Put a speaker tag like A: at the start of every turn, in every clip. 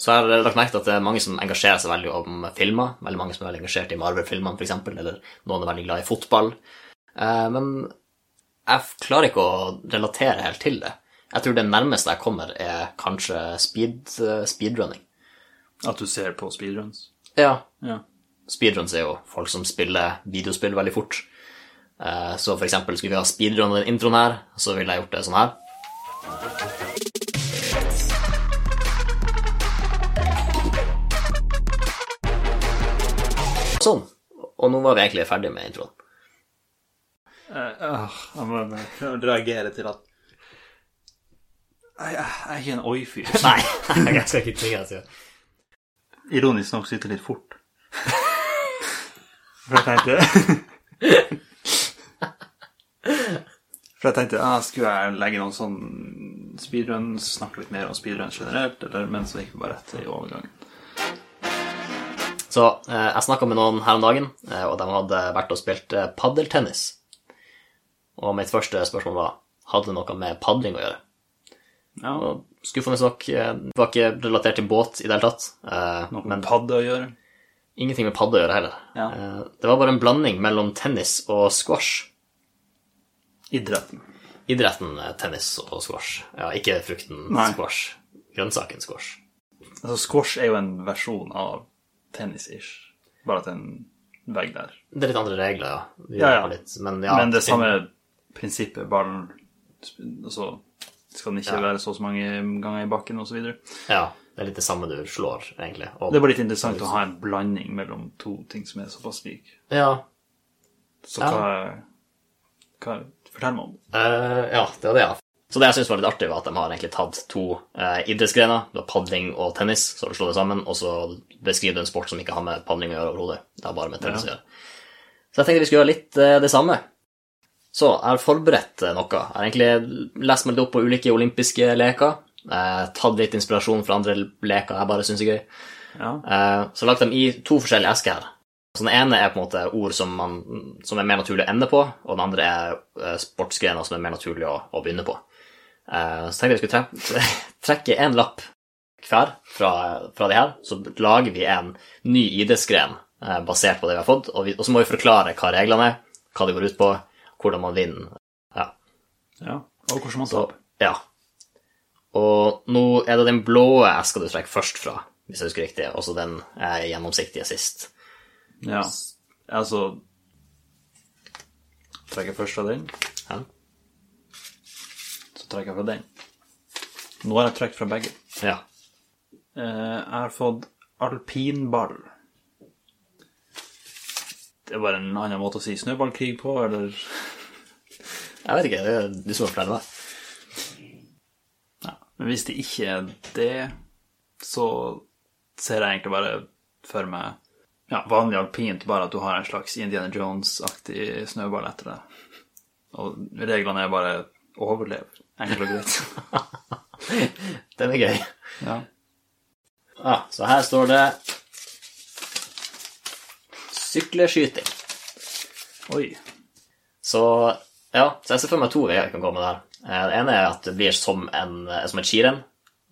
A: Så jeg har lagt merke til at det er mange som engasjerer seg veldig om filmer. Veldig mange som er veldig engasjert i Marvel-filmene, f.eks., eller noen er veldig glad i fotball. Eh, men jeg klarer ikke å relatere helt til det. Jeg tror det nærmeste jeg kommer, er kanskje speed, eh, speedrunning.
B: At du ser på speedruns.
A: Ja.
B: Ja.
A: Speedruns er jo folk som spiller videospill veldig fort. Eh, Så for eksempel skulle vi ha speedrun den introen her, så ville jeg gjort det sånn her. Sånn. Og nå var vi egentlig ferdig med introen.
B: Uh, jeg må jeg må reagere til at Jeg, jeg, jeg er ikke en oi-fyr.
A: Nei, jeg skal ikke tvinge deg til det.
B: Ironisk nok sitter litt fort. For jeg tenkte For jeg tenkte ah, skulle jeg legge noen sånn speedruns, snakke litt mer om speedruns generelt, eller, men så gikk vi bare rett i overgangen.
A: Så eh, jeg snakka med noen her om dagen, eh, og de hadde vært og spilt eh, paddeltennis. Og mitt første spørsmål var hadde det noe med padling å gjøre.
B: Ja,
A: Og skuffende nok det var ikke relatert til båt i det hele tatt. eh,
B: noe med padde å gjøre.
A: ingenting med padde å gjøre heller.
B: Ja.
A: Eh, det var bare en blanding mellom tennis og squash.
B: Idretten.
A: Idretten tennis og squash. Ja, ikke frukten
B: Nei.
A: squash. Grønnsaken squash.
B: Altså, squash er jo en versjon av tennis-ish. Bare at det er en vegg der.
A: Det er litt andre regler, ja. Vi
B: Ja, ja.
A: Litt, men, ja,
B: Men det samme prinsippet, ballen Altså skal den ikke
A: Ja.
B: være så og så mange ganger i bakken, osv. Det
A: Ja, det er litt det samme du slår, egentlig. Og,
B: er bare litt interessant å ha en blanding mellom to ting som er såpass like.
A: Ja,
B: Så
A: Ja.
B: hva, hva Fortell meg om det.
A: Uh, ja, det var det, ja. Så det jeg syns var litt artig, var at de har egentlig tatt to eh, idrettsgrener, det var padling og tennis, så har du slått det sammen, og så beskriver du en sport som ikke har med padling å gjøre overhodet. Det har bare med tennis å
B: Ja.
A: gjøre. Så jeg tenkte vi skulle gjøre litt eh, det samme. Så jeg har forberedt eh, noe. Jeg har egentlig lest meg litt opp på ulike olympiske leker. eh, tatt litt inspirasjon fra andre leker jeg bare syns er gøy.
B: Ja.
A: Eh, så lagt dem i to forskjellige esker her. Så den ene er på en måte ord som, man, som er mer naturlig å ende på, og den andre er eh, sportsgrener som er mer naturlig å, å begynne på. Eh, så tenkte jeg vi skulle tre trekke en lapp hver fra, fra de her, så lager vi en ny idrettsgren eh, basert på det vi har fått, og, vi, og så må vi forklare hva reglene er, hva det går ut på, hvordan man vinner. Ja.
B: ja. Og hvordan man taper.
A: ja. Og nå er det den blå eska du trekker først fra, hvis jeg husker riktig, og så den gjennomsiktige sist.
B: Ja. Altså Trekker først fra den,
A: Ja.
B: Trekker fra den. Nå har jeg trukket fra begge.
A: ja.
B: Eh, jeg har fått alpinball. Det er bare en annen måte å si snøballkrig på, eller
A: Jeg vet ikke, det er du som har flere, da.
B: ja. Men hvis det ikke er det, så ser jeg egentlig bare for meg ja, vanlig alpint, bare at du har en slags Indiana Jones-aktig snøball etter deg. Og reglene er bare overlev. Enkelt og greit.
A: Den er gøy.
B: Ja.
A: Ja, så her står det sykleskyting.
B: Oi.
A: Så ja, så jeg ser for meg to veier jeg kan gå med det her. Eh, Det ene er at det blir som, en, eh, som et skirenn,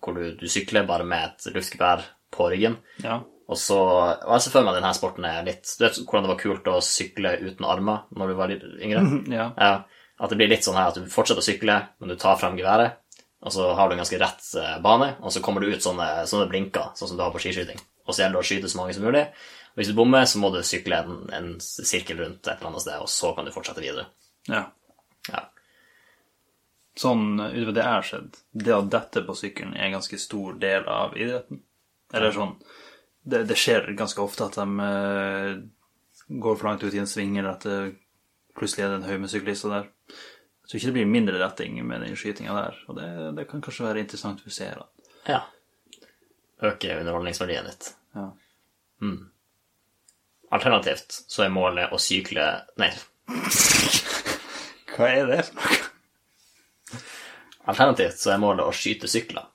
A: hvor du, du sykler bare med et luftgevær på ryggen.
B: Ja.
A: Og så, og jeg ser for meg denne sporten er litt Du vet hvordan det var kult å sykle uten armer når du var yngre?
B: Ja.
A: Ja, at det blir litt sånn her at du fortsetter å sykle, men du tar frem geværet, og så har du en ganske rett eh, bane, og så kommer du ut sånne, sånne blinker, sånn som du har på skiskyting. Og så gjelder det å skyte så mange som mulig. Og hvis du bommer, så må du sykle en, en sirkel rundt et eller annet sted, og så kan du fortsette videre.
B: ja.
A: Ja.
B: Sånn utover det jeg har sett, det å dette på sykkelen er en ganske stor del av idretten. Eller sånn Det, det skjer ganske ofte at de uh, går for langt ut i en sving, eller at det plutselig er det en haug med syklister der. Tror ikke det blir mindre retting med den skytinga der, og det, det kan kanskje være interessant for seerne.
A: ja. Øke underholdningsverdien litt.
B: Ja.
A: Alternativt så er målet å sykle Nei.
B: Hva er det for noe?
A: Alternativt så er målet å skyte sykler.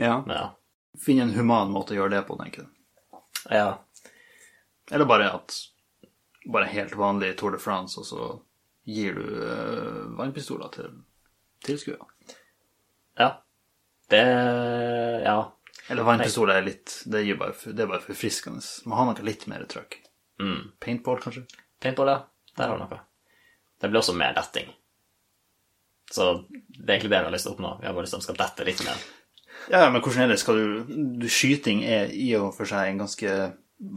B: Ja.
A: Ja.
B: Finne en human måte å gjøre det på, tenker du.
A: ja.
B: Eller bare at Bare helt vanlig Tour de France, og så gir du uh, vannpistoler til tilskuere.
A: Ja. Det Ja.
B: Eller vannpistoler er litt Det er, bare, for- det er bare forfriskende. Man har noe litt mer trøkk.
A: Mm.
B: Paintball, kanskje?
A: Paintball, ja. Der har du noe. Det blir også mer detting. Så det er egentlig det vi har lyst til å oppnå. Vi har bare lyst til at de skal dette litt mer.
B: Ja, men hvordan er det? Skal du, du Skyting er i og for seg en ganske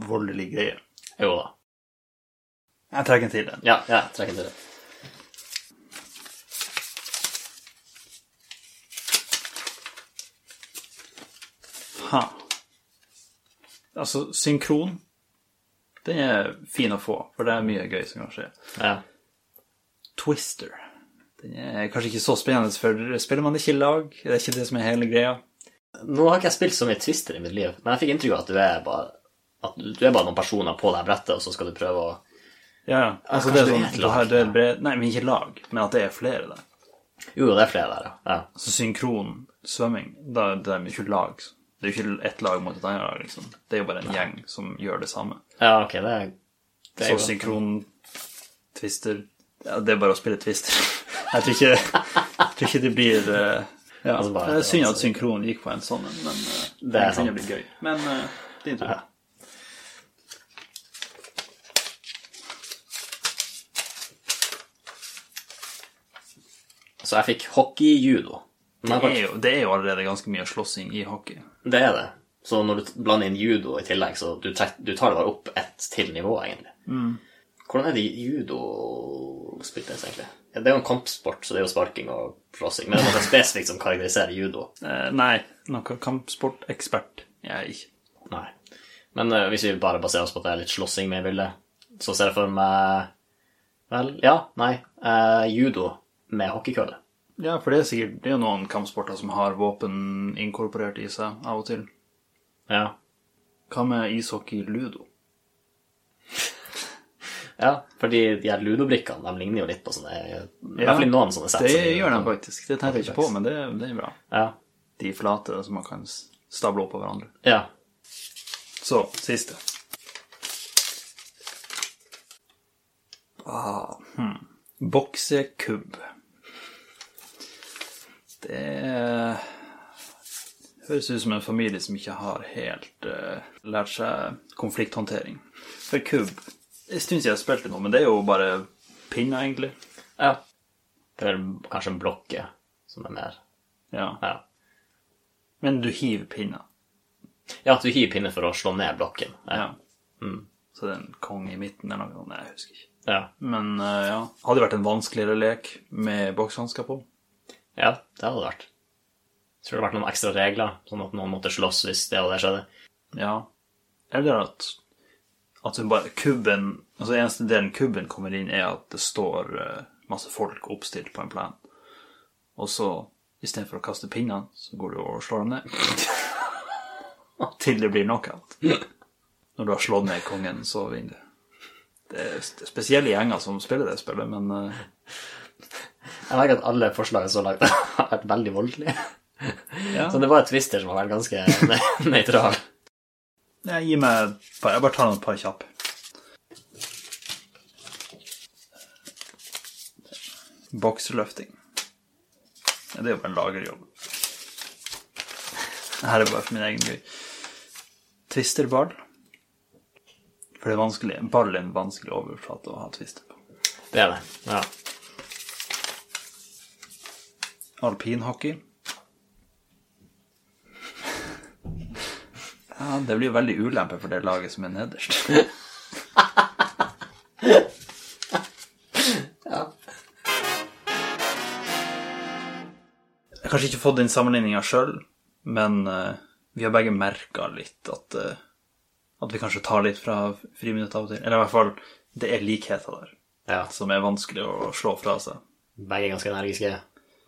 B: voldelig greie.
A: Jo da.
B: Jeg trekker en til den.
A: Ja, ja, trekk en til det.
B: Ha. Altså, synkron Den er fin å få, for det er mye gøy som kan skje.
A: Ja.
B: Twister. Den er kanskje ikke så spennende, for spiller man ikke i lag? Det er ikke det som er hele greia.
A: Nå har ikke jeg spilt så mye Twister i mitt liv, men jeg fikk inntrykk av at du er bare at du er bare noen personer på det brettet, og så skal du prøve å
B: Ja, ja. Altså, det er
A: du
B: sånn, du har, du er
A: ja.
B: et bred, Nei, men ikke lag, men at det er flere der.
A: Jo, det er flere der, ja. ja.
B: Altså synkron svømming, da det er mye lag. Det er jo ikke ett lag mot et annet lag, liksom. Det er jo bare en gjeng som gjør det samme.
A: Ja, ok, det er, det er
B: Så synkron twister Ja, det er bare å spille twister. Jeg tror ikke, jeg tror ikke det blir eh, ja,
A: Altså bare-
B: Det er synd at synkron gikk på en sånn en, men uh,
A: Det
B: det kunne blitt gøy. Men uh, din tur.
A: Ja. Så jeg fikk hockey-judo.
B: Det er, jo, det er jo allerede ganske mye slåssing i hockey.
A: Det er det. Så når du blander inn judo i tillegg, så du, du tar det bare opp ett til nivå, egentlig. Hvordan er det judo spilles, egentlig? Ja, det er jo en kampsport, så det er jo sparking og slåssing. Men det er noe spesifikt som karakteriserer judo.
B: Eh, nei, noe kampsportekspert er jeg ikke.
A: Nei. Men uh, hvis vi bare baserer oss på at det er litt slåssing med i bildet, så ser jeg for meg Vel, ja, nei. uh, judo med hockeykølle.
B: Ja, for det er sikkert det er noen kampsporter som har våpen inkorporert i seg av og til.
A: Ja.
B: Hva med ishockey ludo?
A: ja, fordi de her ludobrikkene, de ligner jo litt på sånne I hvert fall i noen sånne sett.
B: Det
A: så
B: gjør de faktisk. Det tenker jeg ikke på, men det, det er bra.
A: Ja.
B: De flate som man kan stable oppå på hverandre.
A: ja.
B: Så, siste. Ah, hmm. Boksekubb. Det er- høres ut som en familie som ikke har helt uh, lært seg konflikthåndtering. For kubb En stund siden jeg spilte nå, men det er jo bare pinner, egentlig.
A: ja. Det er kanskje en blokke som er mer
B: Ja.
A: Ja.
B: Men du hiver pinner.
A: Ja, at du hiver pinner for å slå ned blokken.
B: Ja. Så det er en konge i midten eller noe. Nei, jeg husker ikke.
A: Ja.
B: Men uh, ja, hadde det vært en vanskeligere lek med bokshansker på?
A: Ja, det hadde det vært. Jeg tror det hadde vært noen ekstra regler, sånn at noen måtte slåss hvis det og det skjedde.
B: Ja. Eller at, at hun bare kubben Altså eneste delen kubben kommer inn, er at det står eh, masse folk oppstilt på en plan. Og så, istedenfor å kaste pinnene, så går du og slår dem ned. Til det blir knockout. Når du har slått ned kongen, så vinner du. Det er spesielle gjenger som spiller det spillet, men eh,
A: Jeg merker at alle forslagene så langt har vært veldig voldelige.
B: ja.
A: Så det var et twister som har vært ganske nøytral.
B: Jeg gir meg et par. Jeg bare tar noen par kjappe. Bokseløfting. Det er jo bare en lagerjobb. Dette er bare for min egen gøy. Twisterball. For det er vanskelig. Ball er en vanskelig overflate å ha twister på.
A: Det er det. Ja.
B: Alpinhockey. Ja, det blir jo veldig ulempe for det laget som er nederst. Jeg har kanskje ikke fått den sammenligninga sjøl, men eh, vi har begge merka litt at, eh, at vi kanskje tar litt fra friminutt av og til. Eller i hvert fall, det er likheter der
A: ja.
B: som er vanskelig å slå fra seg.
A: Begge er ganske energiske.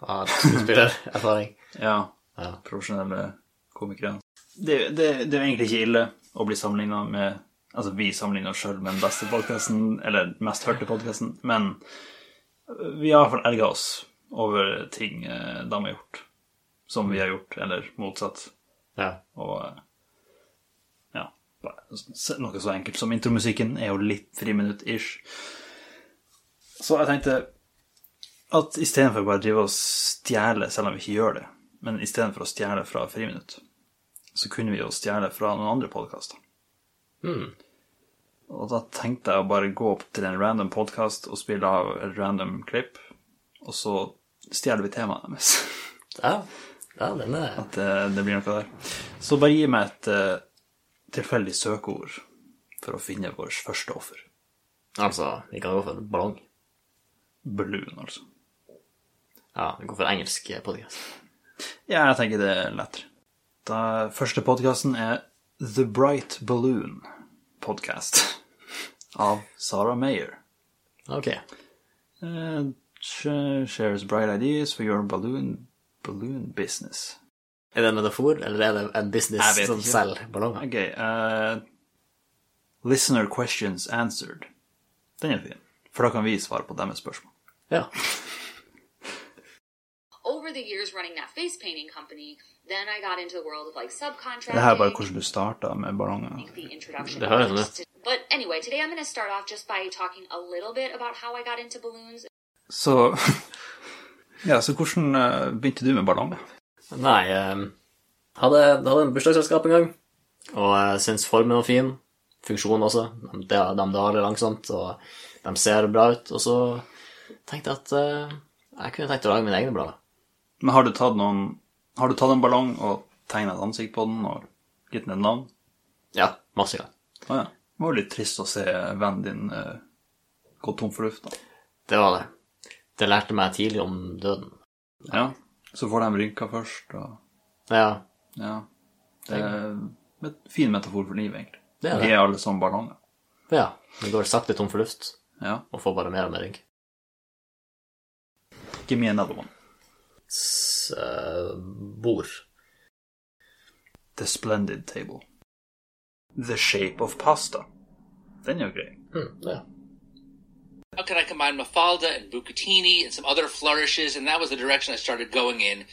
A: Har skuespillererfaring.
B: Ja,
A: Ja.
B: profesjonelle komikere. Det, det, det er egentlig ikke ille å bli sammenligna med Altså, vi sammenligner oss sjøl med den beste podkasten, eller den mest hørte podkasten, men vi har i hvert fall erga oss over ting eh, de har gjort, som vi har gjort, eller motsatt.
A: Ja.
B: Og eh, ja, noe så enkelt som intromusikken er jo litt friminutt-ish. Så jeg tenkte at istedenfor bare å drive og stjele, selv om vi ikke gjør det, men istedenfor å stjele fra friminutt, så kunne vi jo stjele fra noen andre podkaster.
A: Mm.
B: Og da tenkte jeg å bare gå opp til en random podkast og spille av et random klipp, og så stjeler vi temaet deres.
A: Ja, ja den er
B: At det, det blir noe der. Så bare gi meg et uh, tilfeldig søkeord for å finne vårt første offer.
A: Altså, vi kan gå for ballong.
B: Balloon, altså.
A: Ja, vi går for engelsk podcast.
B: Ja, jeg tenker det er lettere. Da første podkasten er The Bright Balloon Podcast av Sarah Mayer.
A: Ok.
B: Uh, shares bright ideas for your balloon, balloon business.
A: Er det en metafor, eller er det en business som selger ballonger?
B: Ok. uh, listener questions answered. Den er fin. For da kan vi svare på deres spørsmål.
A: Ja.
C: Over the years running that face painting company, then I got into the world of like subcontracting.
B: Det her var hvordan du starta med
C: the introduction.
A: Det høres
C: balloons
A: sånn
C: But anyway, today I'm going to start off just by talking a little bit about how I got into balloons.
B: Så Ja, så hvordan eh, begynte du med ballonger?
A: Nei, jeg hadde, hadde en bursdagsselskap en gang, og jeg syns formen var fin. Funksjonen også. De, de daler langsomt, og de ser bra ut. Og så tenkte jeg at eh, jeg kunne tenkt å lage mine egne blader.
B: Men har du tatt noen Har du tatt en ballong og tegna et ansikt på den og gitt den et navn?
A: Ja, masse ganger.
B: Å ja. Det var jo litt trist å se vennen din uh, gå tom for luft, da.
A: Det var det. Det lærte meg tidlig om døden.
B: Ja. Så får de rynker først, og
A: Ja,
B: Ja. Det er en fin metafor for livet, egentlig.
A: Det er det.
B: Vi er alle som ballonger.
A: ja. Det går sakte tom for luft,
B: Ja.
A: og får bare mer og mer rynk.
B: Give me another one.
A: S- eh, Bord.
B: The Splendid Table. The Shape of Pasta. Den er jo grei.
A: Hm, ja.
D: How can I combine Mafalda and Bucatini and some other flourishes? And that was the direction I started going in,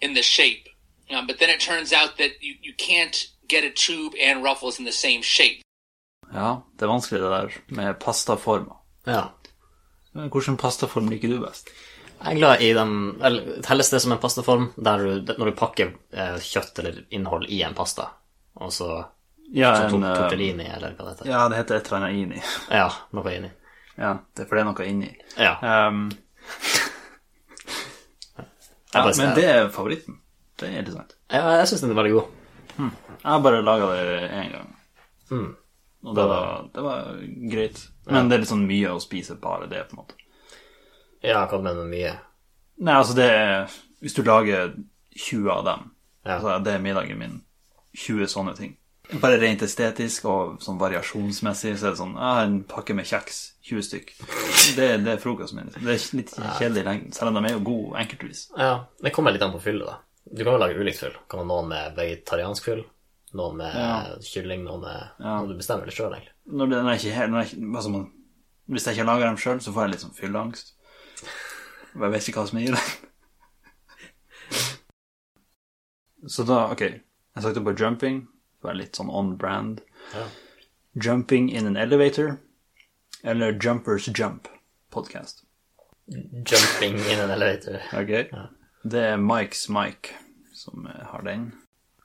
D: in the shape. Um, but then it turns out that you, you can't get a tube and ruffles in the same shape.
B: Ja, det er vanskelig det der med pastaformer.
A: ja.
B: Men Hvilken pastaform liker du best?
A: Jeg er glad i den Eller telles det som en pastaform der du, når du pakker eh, kjøtt eller innhold i en pasta, og så
B: Ja, en, eh,
A: tortellini, eller hva det heter.
B: ja det heter et eller annet inni.
A: Ja, noe inni.
B: Ja, det er for det er noe inni.
A: Ja.
B: Um, ja,
A: bare
B: men det er favoritten. Det er interessant.
A: ja jeg syns den er veldig god.
B: Jeg har bare laga det én gang.
A: Mm.
B: Og det var, det var greit. Men det er litt sånn mye å spise bare det, på en måte.
A: Ja, hva mener med mye?
B: Nei, altså det er Hvis du lager 20 av dem,
A: Ja.
B: altså det er middagen min. 20 sånne ting. Bare rent estetisk og sånn variasjonsmessig så er det sånn Jeg har en pakke med kjeks. 20 stykk. Det, det er frokosten min. liksom. Det er litt kjedelig i lengden, selv om de er jo gode enkeltvis.
A: Ja, det kommer litt an på fyllet, da. Du kan jo lage ulikt fyll. Kan ha noen med vegetariansk fyll, noen med
B: Ja.
A: kylling, noen med
B: Ja.
A: Og du bestemmer det sjøl, egentlig.
B: Når det, når jeg ikke når jeg, altså Hvis jeg ikke lager dem sjøl, så får jeg litt sånn fylleangst. Jeg vet ikke hva som er i det. Så da, ok. Jeg søkte på jumping. Det var litt sånn on brand.
A: Ja.
B: Jumping in an elevator. Eller Jumpers Jump podcast.
A: Jumping in an elevator.
B: Ok? Det er Mike's Mike som eh, har den.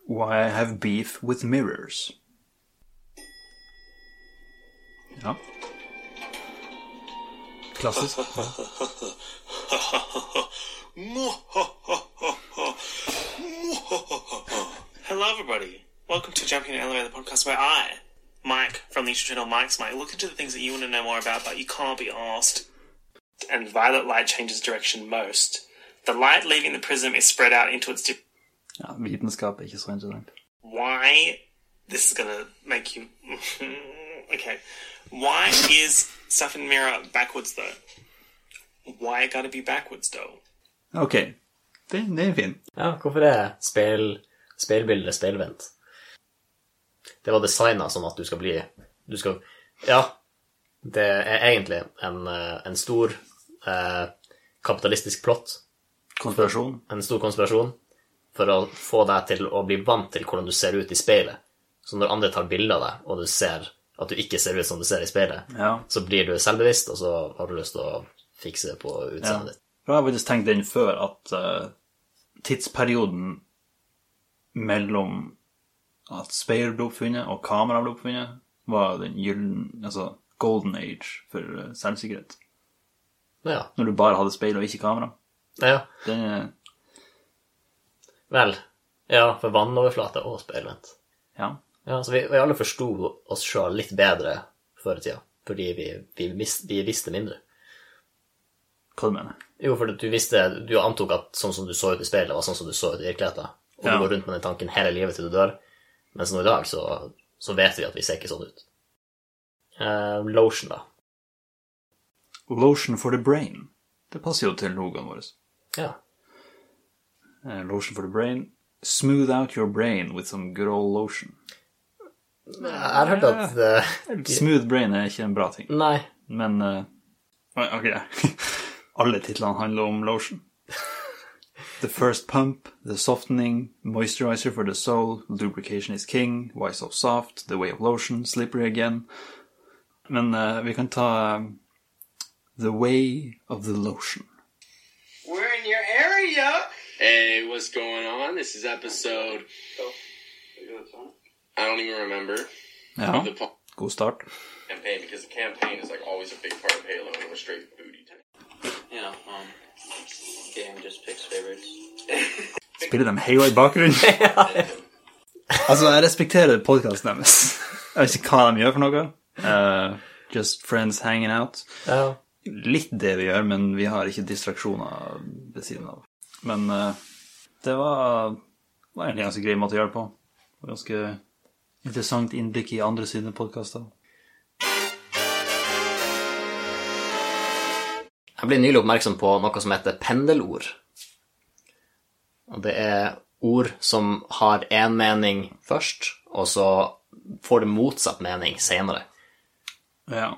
B: Why I have beef with mirrors. Ja. Klassisk.
E: Hello, everybody. Welcome to Jumping in an Elevator, the podcast where I, Mike from the YouTube channel Mike's Mike, look into the things that you want to know more about, but you can't be asked. And violet light changes direction most. The light leaving the prism is spread out into its. Di-
B: Ja, vitenskap er ikke så interessant.
E: Why? This is gonna make you. okay. Why is stuff in the mirror backwards though? Why it gotta be backwards though?
B: Ok, det, det er fint.
A: Ja, hvorfor er speil, speilbildet speilvendt? Det var designa sånn at du skal bli Du skal Ja, det er egentlig en, eh, en stor eh, kapitalistisk plott,
B: Konspirasjon.
A: en stor konspirasjon, for å få deg til å bli vant til hvordan du ser ut i speilet. Så når andre tar bilde av deg, og du ser at du ikke ser ut som du ser i speilet,
B: Ja.
A: så blir du selvbevisst, og så har du lyst til å fikse det på
B: ja.
A: utseendet ditt.
B: For jeg har faktisk tenkt den før at uh, tidsperioden mellom at speilet ble oppfunnet, og kameraet ble oppfunnet, var den gyllen, altså golden age for eh, selvsikkerhet.
A: Ja.
B: Når du bare hadde speil og ikke kamera.
A: ja.
B: Den er
A: Vel. Ja, for vannoverflate og speilvendt.
B: Ja.
A: Ja, så vi, vi alle forsto oss sjøl litt bedre før i tida, fordi vi, vi, mist, vi visste mindre.
B: Hva du mener
A: Jo, for du visste Du antok at sånn som du så ut i speilet, var sånn som du så ut i virkeligheten. Og
B: Ja.
A: du går rundt med den tanken hele livet til du dør. Mens nå i dag så, så vet vi at vi ser ikke sånn ut. Eh, lotion, da.
B: Lotion for the brain. Det passer jo til logoen vår.
A: Ja.
B: Eh, lotion for the brain. Smooth out your brain with some good old lotion.
A: Jeg har hørt at eh,
B: Smooth brain er ikke en bra ting.
A: Nei.
B: Men eh, oi, Ok. Alle titlene handler om lotion. The first pump, the softening, moisturizer for the soul, lubrication is king, why so soft, the way of lotion, slippery again. Men eh, vi kan ta eh, The way of the lotion.
F: We're in your area.
G: Hey, what's going on? This is episode. I don't even remember
B: Ja,
G: the po-
B: god start.
G: campaign because the campaign is like always a big part of Halo, and we're straight booty time.
F: You know, um, game just picks favorites.
B: Spiller de Halo i bakgrunnen? altså, jeg respekterer podkasten deres. Jeg vet ikke hva de gjør for noe. Uh, just friends hanging out.
A: Ja.
B: Litt det vi gjør, men vi har ikke distraksjoner ved siden av. Men uh, det var, var egentlig en ganske grei måte å gjøre det på. Ganske interessant innblikk i andre sine podkaster.
A: Jeg ble nylig oppmerksom på noe som heter pendelord. Og det er ord som har én mening først, og så får det motsatt mening senere.
B: Ja.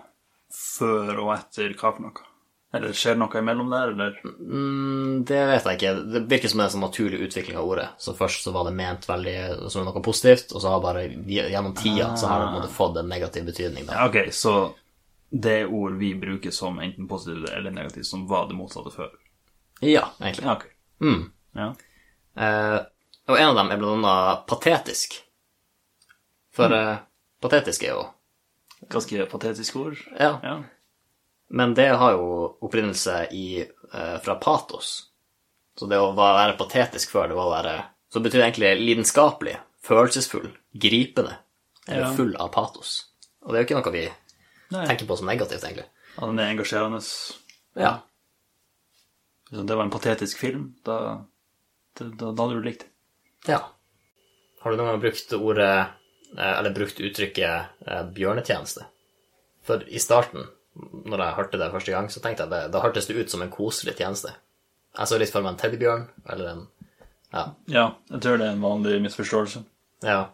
B: Før og etter hva for noe? Eller skjer det noe imellom der, eller?
A: Mm, Det vet jeg ikke. Det virker som en sånn naturlig utvikling av ordet. Så først så var det ment veldig som noe positivt, og så har bare gjennom tida så har det på fått en negativ betydning. Da.
B: Ok, så det er ord vi bruker som enten positivt eller negativt, som var det motsatte før.
A: Ja, egentlig.
B: Ja, ok.
A: Mm.
B: Ja.
A: Eh, og en av dem er blant annet patetisk. For eh, patetisk er jo
B: Ganske patetisk ord.
A: Ja.
B: Ja.
A: Men det har jo opprinnelse i, eh, fra patos. Så det å være patetisk før, det var å være Så betyr det egentlig lidenskapelig, følelsesfull, gripende, eller
B: Ja.
A: full av patos. Og det er jo ikke noe vi
B: Nei.
A: tenker på som negativt, egentlig.
B: Ja, den er engasjerende.
A: Ja.
B: Hvis det var en patetisk film, da, da, da, da hadde du likt det.
A: ja. Har du noen gang brukt ordet, eh, eller brukt uttrykket eh, bjørnetjeneste? For i starten, når jeg hørte det første gang, så tenkte jeg det, da hørtes det ut som en koselig tjeneste. Jeg så litt for meg en teddybjørn, eller en Ja.
B: Ja, jeg tror det er en vanlig misforståelse.
A: ja.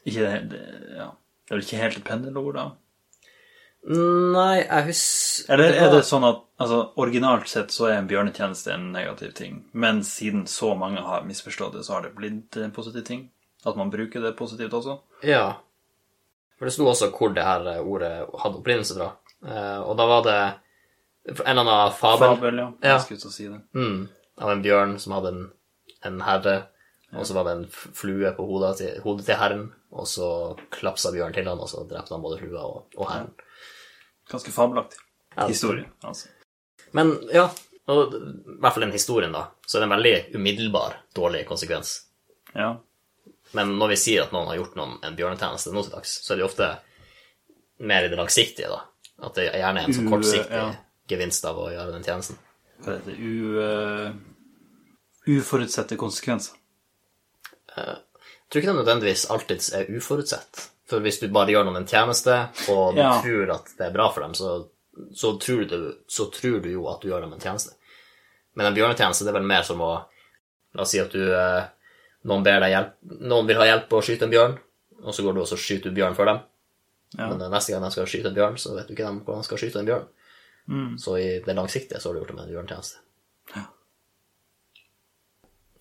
B: Ikke det, det, ja. det er vel ikke helt et pendelord, da?
A: Nei, jeg husker
B: Eller er det sånn at altså, originalt sett så er en bjørnetjeneste en negativ ting, men siden så mange har misforstått det, så har det blitt en positiv ting? At man bruker det positivt også?
A: Ja. For det sto også hvor det her ordet hadde opprinnelse fra. Eh, og da var det en eller annen fabel,
B: Fabel, ja.
A: Ja.
B: Jeg skulle til å si det.
A: Mm, av en bjørn som hadde en, en herre, og så var det en flue på hodet til, hodet til herren, og så klapsa bjørnen til han, og så drepte han både flua og, og herren.
B: Ganske fabelaktig. Historie, altså.
A: Men ja, og i hvert fall den historien, da, så er det en veldig umiddelbar dårlig konsekvens.
B: Ja.
A: Men når vi sier at noen har gjort noen en bjørnetjeneste nå til dags, så er det ofte mer i det langsiktige, da. At det er gjerne en sånn kortsiktig
B: ja.
A: gevinst av å gjøre den tjenesten.
B: Hva heter det? U, uh, uforutsette konsekvenser.
A: Jeg tror ikke det nødvendigvis alltid er uforutsett. For hvis du bare gjør noen en tjeneste, og du
B: Ja.
A: tror at det er bra for dem, så, så, tror du, så tror du jo at du gjør dem en tjeneste. Men en bjørnetjeneste det er vel mer som å La oss si at du eh, noen, noen vil ha hjelp på å skyte en bjørn, og så går du og så skyter du bjørn for dem.
B: Ja.
A: Men eh, neste gang de skal skyte en bjørn, så vet du ikke dem hvordan de skal skyte en bjørn.
B: Mm.
A: Så i det langsiktige så har du gjort dem en bjørntjeneste.
B: Ja.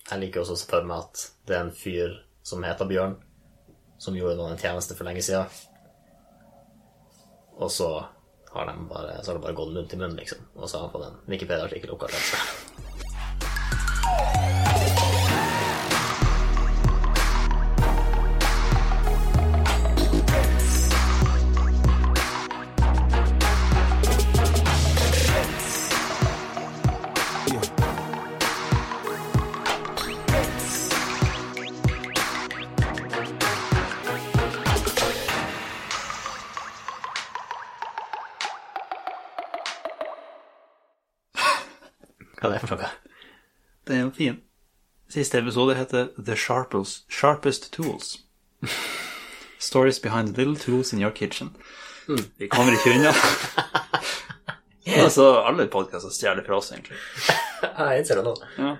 A: Jeg liker også å se for meg at det er en fyr som heter Bjørn, som gjorde noen en tjeneste for lenge siden. Og så har, de bare, så har det bare gått munn til munn, liksom. Og så har han fått en Wikipedia-artikkel oppkalt etter seg.
B: Fin. Siste episode heter The Sharpest, Sharpest Tools. Stories behind the little tools in your kitchen. Vi kommer ikke unna. altså, alle podkaster stjeler fra oss, egentlig.
A: Jeg innser det nå.
B: Ja.